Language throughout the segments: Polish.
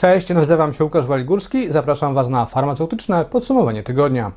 Cześć, nazywam się Łukasz Waligórski. Zapraszam Was na farmaceutyczne podsumowanie tygodnia.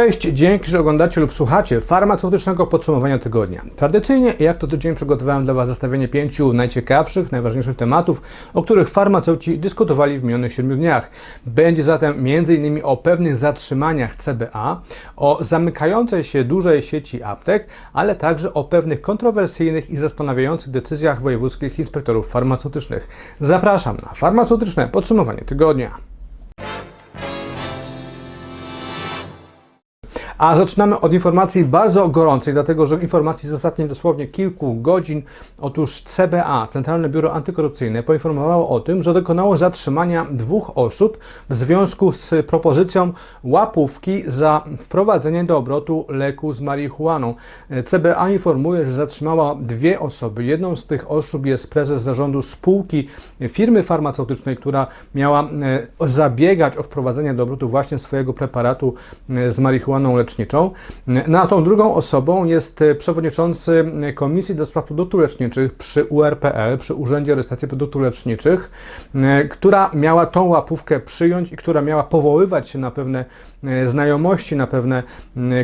Cześć, dzięki, że oglądacie lub słuchacie farmaceutycznego podsumowania tygodnia. Tradycyjnie, jak to tydzień, przygotowałem dla Was zestawienie pięciu najciekawszych, najważniejszych tematów, o których farmaceuci dyskutowali w minionych siedmiu dniach. Będzie zatem m.in. o pewnych zatrzymaniach CBA, o zamykającej się dużej sieci aptek, ale także o pewnych kontrowersyjnych i zastanawiających decyzjach wojewódzkich inspektorów farmaceutycznych. Zapraszam na farmaceutyczne podsumowanie tygodnia. A zaczynamy od informacji bardzo gorącej, dlatego że informacji z ostatnich dosłownie kilku godzin. Otóż CBA, Centralne Biuro Antykorupcyjne, poinformowało o tym, że dokonało zatrzymania dwóch osób w związku z propozycją łapówki za wprowadzenie do obrotu leku z marihuaną. CBA informuje, że zatrzymała dwie osoby. Jedną z tych osób jest prezes zarządu spółki firmy farmaceutycznej, która miała e, zabiegać o wprowadzenie do obrotu właśnie swojego preparatu e, z marihuaną leczniczą leczniczą. No a tą drugą osobą jest przewodniczący Komisji do Spraw Produktów Leczniczych przy URPL, przy Urzędzie Rejestracji Produktów Leczniczych, która miała tą łapówkę przyjąć i która miała powoływać się na pewne E, znajomości, na pewne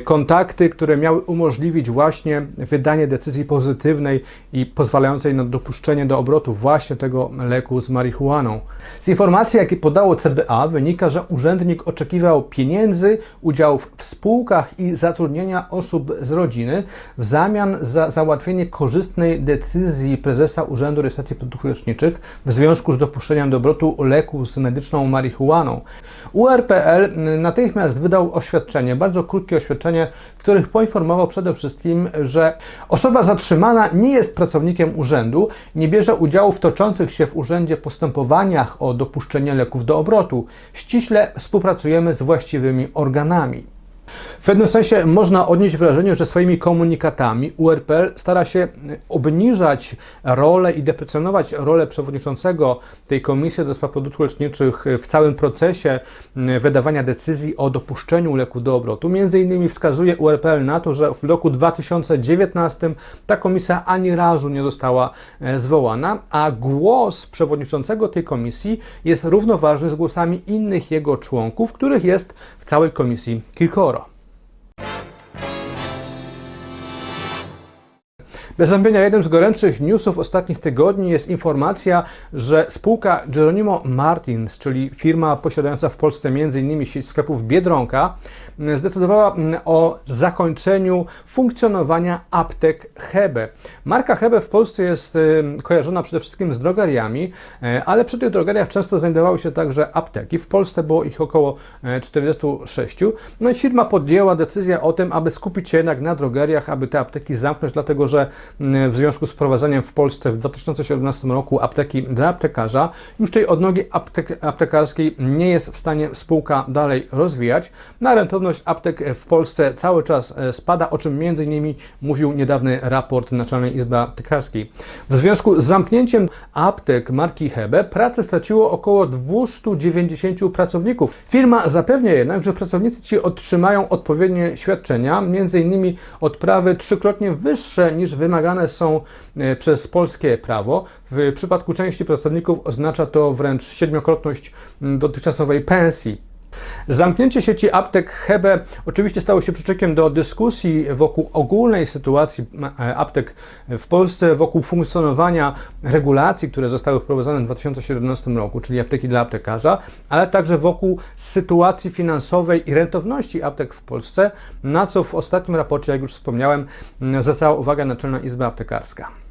kontakty, które miały umożliwić właśnie wydanie decyzji pozytywnej i pozwalającej na dopuszczenie do obrotu właśnie tego leku z marihuaną. Z informacji, jakie podało CBA, wynika, że urzędnik oczekiwał pieniędzy, udziałów w spółkach i zatrudnienia osób z rodziny w zamian za załatwienie korzystnej decyzji prezesa Urzędu Rejestracji Produktów Leczniczych w związku z dopuszczeniem do obrotu leku z medyczną marihuaną. URPL natychmiast natychmiast wydał oświadczenie, bardzo krótkie oświadczenie, w którym poinformował przede wszystkim, że osoba zatrzymana nie jest pracownikiem urzędu, nie bierze udziału w toczących się w urzędzie postępowaniach o dopuszczenie leków do obrotu. Ściśle współpracujemy z właściwymi organami. W pewnym sensie można odnieść wrażenie, że swoimi komunikatami URPL stara się obniżać rolę i deprecjonować rolę przewodniczącego tej Komisji do Spraw Produktów Leczniczych w całym procesie wydawania decyzji o dopuszczeniu leku do obrotu. Między innymi wskazuje URPL na to, że w roku 2019 ta komisja ani razu nie została e, zwołana, a głos przewodniczącego tej komisji jest równoważny z głosami innych jego członków, których jest w całej komisji kilkoro. Bez wątpienia jednym z gorętszych newsów ostatnich tygodni jest informacja, że spółka Geronimo Martins, czyli firma posiadająca w Polsce m.in. sieć sklepów Biedronka, zdecydowała o zakończeniu funkcjonowania aptek Hebe. Marka Hebe w Polsce jest kojarzona przede wszystkim z drogeriami, e, ale przy tych drogeriach często znajdowały się także apteki. W Polsce było ich około 46. E, no i firma podjęła decyzję o tym, aby skupić się jednak na drogeriach, aby te apteki zamknąć, dlatego że w związku z wprowadzeniem w Polsce w 2017 roku apteki dla aptekarza, już tej odnogi aptek, aptekarskiej nie jest w stanie spółka dalej rozwijać. Na rentowność aptek w Polsce cały czas e, spada, o czym m.in. mówił niedawny raport Naczelnej Izby Aptekarskiej. W związku z zamknięciem aptek marki Hebe pracę straciło około 290 pracowników. Firma zapewnia jednak, że pracownicy ci otrzymają odpowiednie świadczenia, m.in. odprawy trzykrotnie wyższe niż wymagane wymagane są e, przez polskie prawo. W przypadku części pracowników oznacza to wręcz siedmiokrotność dotychczasowej pensji. Zamknięcie sieci aptek Hebe oczywiście stało się przyczynkiem do dyskusji wokół ogólnej sytuacji e, aptek w Polsce, wokół funkcjonowania regulacji, które zostały wprowadzone w 2017 roku, czyli apteki dla aptekarza, ale także wokół sytuacji finansowej i rentowności aptek w Polsce, na co w ostatnim raporcie, jak już wspomniałem, zwracała uwagę Naczelna Izba Aptekarska.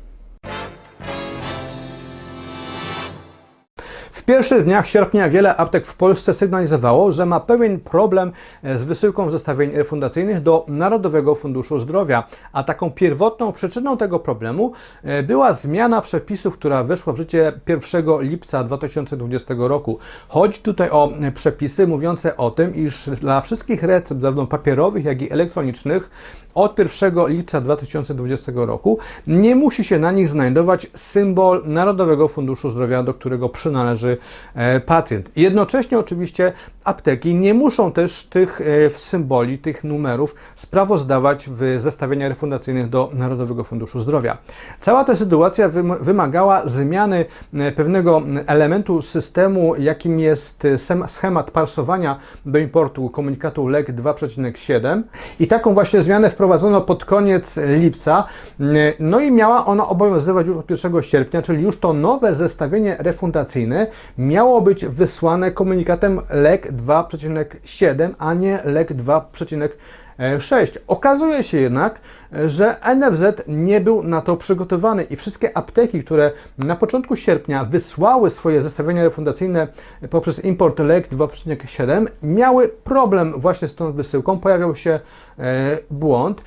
Pierwszych dniach sierpnia wiele aptek w Polsce sygnalizowało, że ma pewien problem e, z wysyłką zestawień refundacyjnych do Narodowego Funduszu Zdrowia, a taką pierwotną przyczyną tego problemu e, była zmiana przepisów, która weszła w życie 1 lipca 2020 roku. Chodzi tutaj o przepisy mówiące o tym, iż dla wszystkich recept, zarówno papierowych, jak i elektronicznych, od 1 lipca 2020 roku nie musi się na nich znajdować symbol Narodowego Funduszu Zdrowia, do którego przynależy e, pacjent. Jednocześnie oczywiście apteki nie muszą też tych e, symboli, tych numerów sprawozdawać w zestawieniach refundacyjnych do Narodowego Funduszu Zdrowia. Cała ta sytuacja wym- wymagała zmiany e, pewnego elementu systemu, jakim jest schemat parsowania do importu komunikatu LEC 2.7 i taką właśnie zmianę wprowadzono pod koniec lipca, Mm, no i miała ona obowiązywać już od 1 sierpnia, czyli już to nowe zestawienie refundacyjne miało być wysłane komunikatem LEC 2.7, a nie LEC 2.6. Okazuje się jednak, że NFZ nie był na to przygotowany i wszystkie apteki, które na początku sierpnia wysłały swoje zestawienia refundacyjne poprzez import LEC 2.7 miały problem właśnie z tą wysyłką, pojawiał się e, błąd.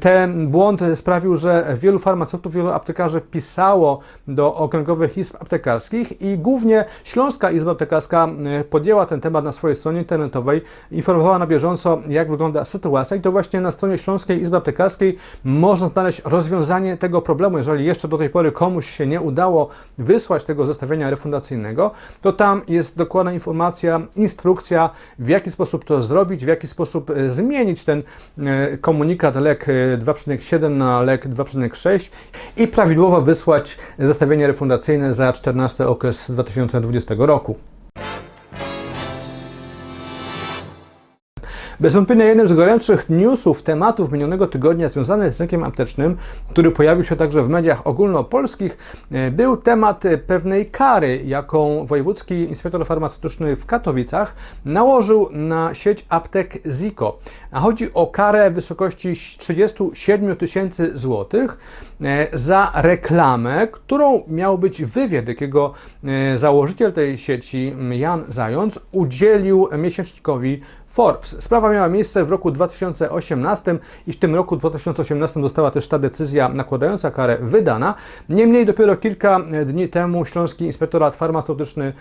Ten błąd sprawił, że wielu farmaceutów, wielu aptekarzy pisało do okręgowych izb aptekarskich i głównie Śląska Izba Aptekarska e, podjęła ten temat na swojej stronie internetowej, informowała na bieżąco, jak wygląda sytuacja. I to właśnie na stronie Śląskiej Izby Aptekarskiej można znaleźć rozwiązanie tego problemu. Jeżeli jeszcze do tej pory komuś się nie udało wysłać tego zestawienia refundacyjnego, to tam jest dokładna informacja, instrukcja, w jaki sposób to zrobić, w jaki sposób e, zmienić ten e, komunikat LEC e, 2.7 na LEC 2.6 i prawidłowo wysłać zestawienie refundacyjne za 14 okres 2020 roku. Bez wątpienia jednym z gorętszych newsów, tematów minionego tygodnia związany z rynkiem aptecznym, który pojawił się także w mediach ogólnopolskich, e, był temat pewnej kary, jaką Wojewódzki Inspektor Farmaceutyczny w Katowicach nałożył na sieć aptek Ziko. A chodzi o karę w wysokości 37 tysięcy złotych e, za reklamę, którą miał być wywiad, jakiego e, założyciel tej sieci, Jan Zając, udzielił miesięcznikowi Forbes. Sprawa miała miejsce w roku 2018 i w tym roku 2018 została też ta decyzja nakładająca karę wydana. Niemniej dopiero kilka dni temu Śląski Inspektorat Farmaceutyczny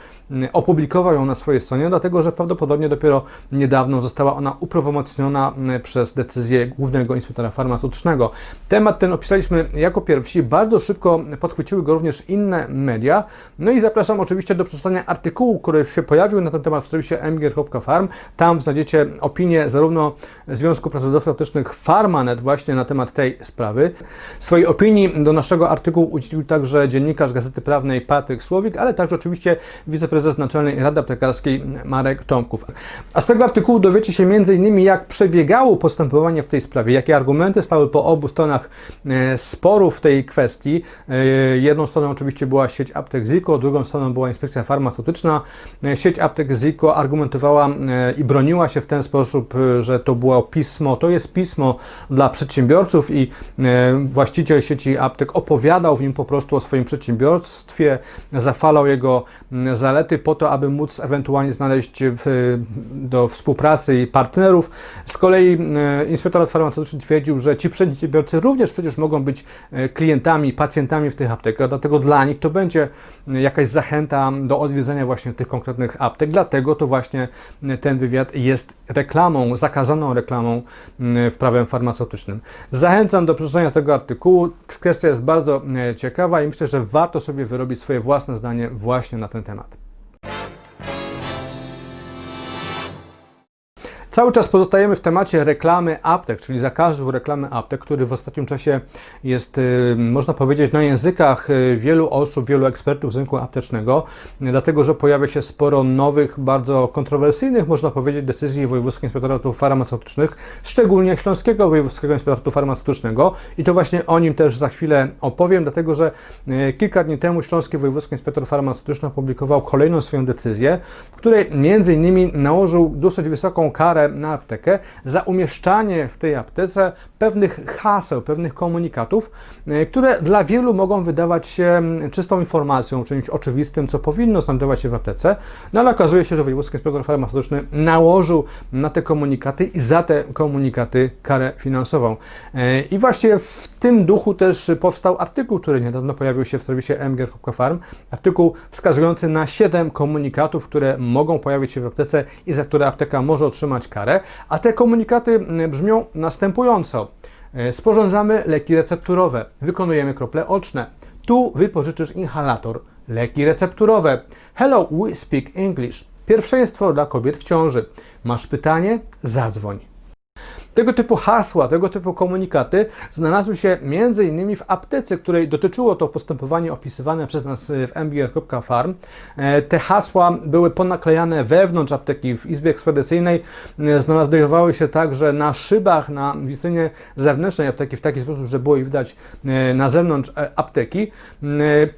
opublikował ją na swojej stronie, dlatego że prawdopodobnie dopiero niedawno została ona uprawomocniona mm, przez decyzję Głównego Inspektora Farmaceutycznego. Temat ten opisaliśmy jako pierwsi, bardzo szybko podchwyciły go również inne media. No i zapraszam oczywiście do przeczytania artykułu, który się pojawił na ten temat w serwisie mgr.farm. Tam znajdziecie opinię zarówno Związku Pracodawców Aptecznych Farmanet właśnie na temat tej sprawy. Swojej opinii do naszego artykułu udzielił także dziennikarz Gazety Prawnej Patryk Słowik, ale także oczywiście wiceprezes Naczelnej Rady Aptekarskiej Marek Tomków. A z tego artykułu dowiecie się m.in. jak przebiegało postępowanie w tej sprawie, jakie argumenty stały po obu stronach e, sporu w tej kwestii. E, Jedną stroną oczywiście była sieć aptek Ziko, drugą stroną była inspekcja farmaceutyczna. E, Sieć aptek Ziko argumentowała i broniła się w ten sposób, e, że to było pismo, to jest pismo dla przedsiębiorców i e, właściciel sieci aptek opowiadał w nim po prostu o swoim przedsiębiorstwie, zafalał jego m, zalety po to, aby móc ewentualnie znaleźć w, do współpracy i partnerów. Z kolei inspektorat farmaceutyczny twierdził, że ci przedsiębiorcy również przecież mogą być klientami, pacjentami w tych aptekach, dlatego dla nich to będzie jakaś zachęta do odwiedzenia właśnie tych konkretnych aptek, dlatego to właśnie ten wywiad jest reklamą, zakazaną reklamą m, w prawem farmaceutycznym. Zachęcam do przeczytania tego artykułu. Kwestia jest bardzo e, ciekawa i myślę, że warto sobie wyrobić swoje własne zdanie właśnie na ten temat. Cały czas pozostajemy w temacie reklamy aptek, czyli zakazu reklamy aptek, który w ostatnim czasie jest, y, można powiedzieć, na językach y, wielu osób, wielu ekspertów z rynku aptecznego, y, dlatego że pojawia się sporo nowych, bardzo kontrowersyjnych, można powiedzieć, decyzji Wojewódzkich Inspektoratów Farmaceutycznych, szczególnie Śląskiego Wojewódzkiego Inspektoratu Farmaceutycznego. I to właśnie o nim też za chwilę opowiem, dlatego że kilka dni temu Śląski Wojewódzki Inspektor Farmaceutyczny opublikował kolejną swoją decyzję, w której między innymi nałożył dosyć wysoką karę na aptekę za umieszczanie w tej aptece pewnych haseł, pewnych komunikatów, e, które dla wielu mogą wydawać się mm, czystą informacją, czymś oczywistym, co powinno znajdować się w aptece, no ale okazuje się, że Wojewódzki Inspektor Farmaceutyczny nałożył na te komunikaty i za te komunikaty karę finansową. E, I właśnie w tym duchu też powstał artykuł, który niedawno pojawił się w serwisie mgr.farm, artykuł wskazujący na 7 komunikatów, które mogą pojawić się w aptece i za które apteka może otrzymać karę, a te komunikaty mm, brzmią następująco. E, Sporządzamy leki recepturowe, wykonujemy krople oczne. Tu wypożyczysz inhalator, leki recepturowe. Hello, we speak English. Pierwszeństwo dla kobiet w ciąży. Masz pytanie? Zadzwoń. Tego typu hasła, tego typu komunikaty znalazły się m.in. w aptece, której dotyczyło to postępowanie opisywane przez nas w mbr.farm. E, Te hasła były ponaklejane wewnątrz apteki, w izbie ekspedycyjnej. E, Znajdowały się także na szybach, na witrynie zewnętrznej apteki w taki sposób, że było je widać e, na zewnątrz apteki.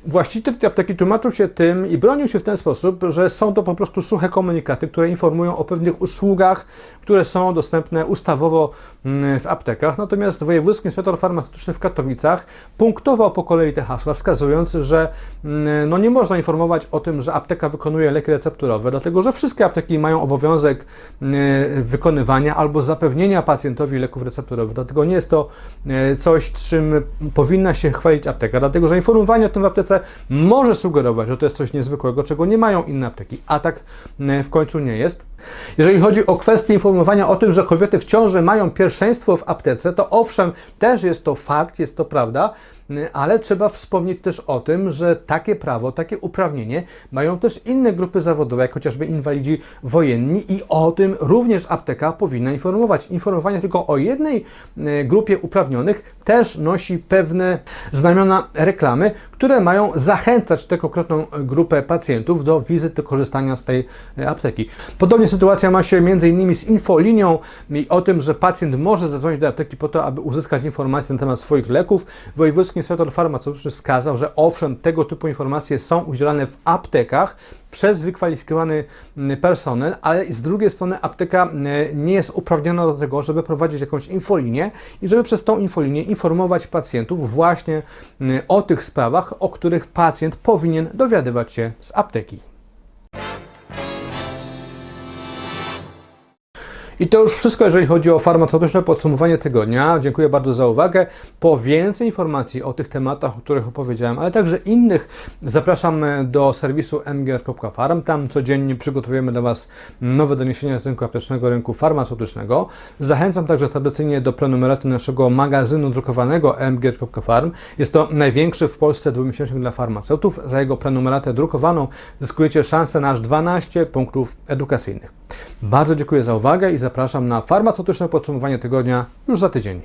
Właściciel tej apteki tłumaczył się tym i bronił się w ten sposób, że są to po prostu suche komunikaty, które informują o pewnych usługach, które są dostępne ustawowo mm, w aptekach. Natomiast Wojewódzki Inspektor Farmaceutyczny w Katowicach punktował po kolei te hasła, wskazując, że mm, no nie można informować o tym, że apteka wykonuje leki recepturowe, dlatego że wszystkie apteki mają obowiązek mm, wykonywania albo zapewnienia pacjentowi leków recepturowych. Dlatego nie jest to e, coś, czym powinna się chwalić apteka, dlatego że informowanie o tym w aptece może sugerować, że to jest coś niezwykłego, czego nie mają inne apteki, a tak w końcu nie jest. Jeżeli chodzi o kwestię informowania o tym, że kobiety w ciąży mają pierwszeństwo w aptece, to owszem, też jest to fakt, jest to prawda, ale trzeba wspomnieć też o tym, że takie prawo, takie uprawnienie mają też inne grupy zawodowe, jak chociażby inwalidzi wojenni i o tym również apteka powinna informować. Informowanie tylko o jednej e, grupie uprawnionych też nosi pewne znamiona reklamy, które mają zachęcać tę konkretną grupę pacjentów do wizyty, korzystania z tej e, apteki. Podobnie sytuacja ma się m.in. z infolinią i o tym, że pacjent może zadzwonić do apteki po to, aby uzyskać informacje na temat swoich leków. Wojewódzki inspektor farmaceutyczny wskazał, że owszem, tego typu informacje są udzielane w aptekach przez wykwalifikowany mm, personel, ale z drugiej strony apteka mm, nie jest uprawniona do tego, żeby prowadzić jakąś infolinię i żeby przez tą infolinię informować pacjentów właśnie mm, o tych sprawach, o których pacjent powinien dowiadywać się z apteki. I to już wszystko, jeżeli chodzi o farmaceutyczne podsumowanie tygodnia. Dziękuję bardzo za uwagę. Po więcej informacji o tych tematach, o których opowiedziałem, ale także innych, zapraszam do serwisu mgr.farm. Tam codziennie przygotowujemy dla Was nowe doniesienia z rynku aptecznego, rynku farmaceutycznego. Zachęcam także tradycyjnie do prenumeraty naszego magazynu drukowanego mgr.farm. Jest to największy w Polsce dwumiesięcznik dla farmaceutów. Za jego prenumeratę drukowaną zyskujecie szansę na aż 12 punktów edukacyjnych. Bardzo dziękuję za uwagę i zapraszam na farmaceutyczne podsumowanie tygodnia już za tydzień.